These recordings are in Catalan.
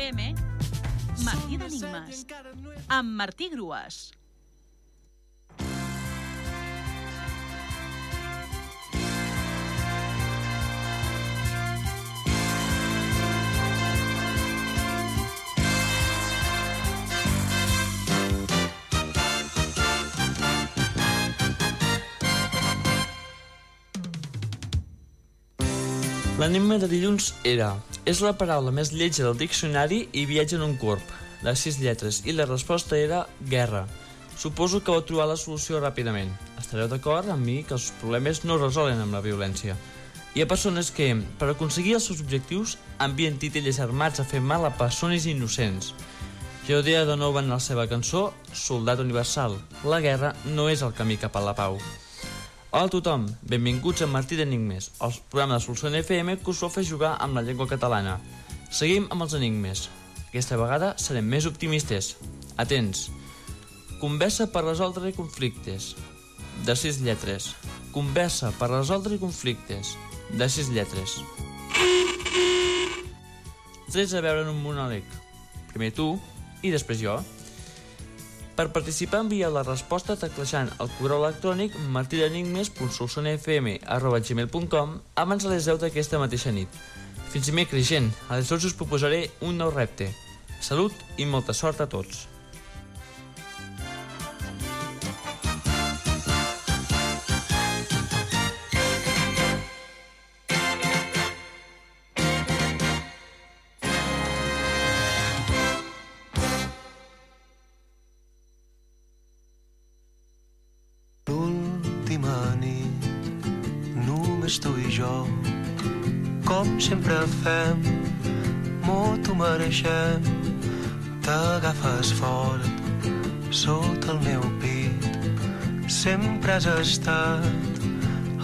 FM, Martí d'Enigmes, amb Martí Grues. L'enigma de dilluns era és la paraula més lletja del diccionari i viatja en un corp, de sis lletres, i la resposta era guerra. Suposo que vau trobar la solució ràpidament. Estareu d'acord amb mi que els problemes no es resolen amb la violència. Hi ha persones que, per aconseguir els seus objectius, envien titelles armats a fer mal a persones innocents. Geodea de nou en la seva cançó Soldat Universal. La guerra no és el camí cap a la pau. Hola a tothom, benvinguts a Martí d'Enigmes, el programa de Solució FM que us fer jugar amb la llengua catalana. Seguim amb els enigmes. Aquesta vegada serem més optimistes. Atents. Conversa per resoldre conflictes. De sis lletres. Conversa per resoldre conflictes. De sis lletres. Tres a veure en un monòleg. Primer tu i després jo. Per participar envia la resposta teclejant el correu electrònic martidenigmes.solsonfm.gmail.com abans de les 10 d'aquesta mateixa nit. Fins dimecres, gent. Aleshores us proposaré un nou repte. Salut i molta sort a tots. L'última nit, només tu i jo, com sempre fem, m'ho t'ho mereixem. T'agafes fort sota el meu pit, sempre has estat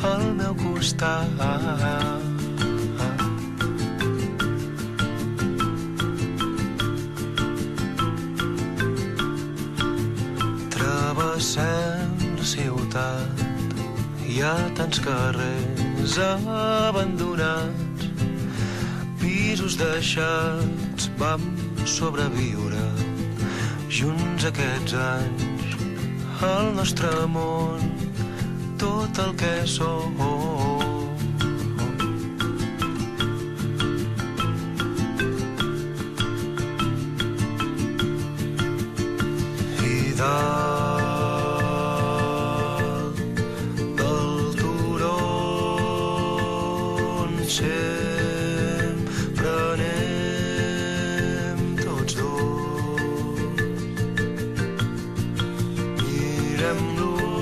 al meu costat. Travessem la ciutat, hi ha tants carrers abandonats, pisos deixats, vam sobreviure junts aquests anys al nostre món, tot el que som. i dalt am blue.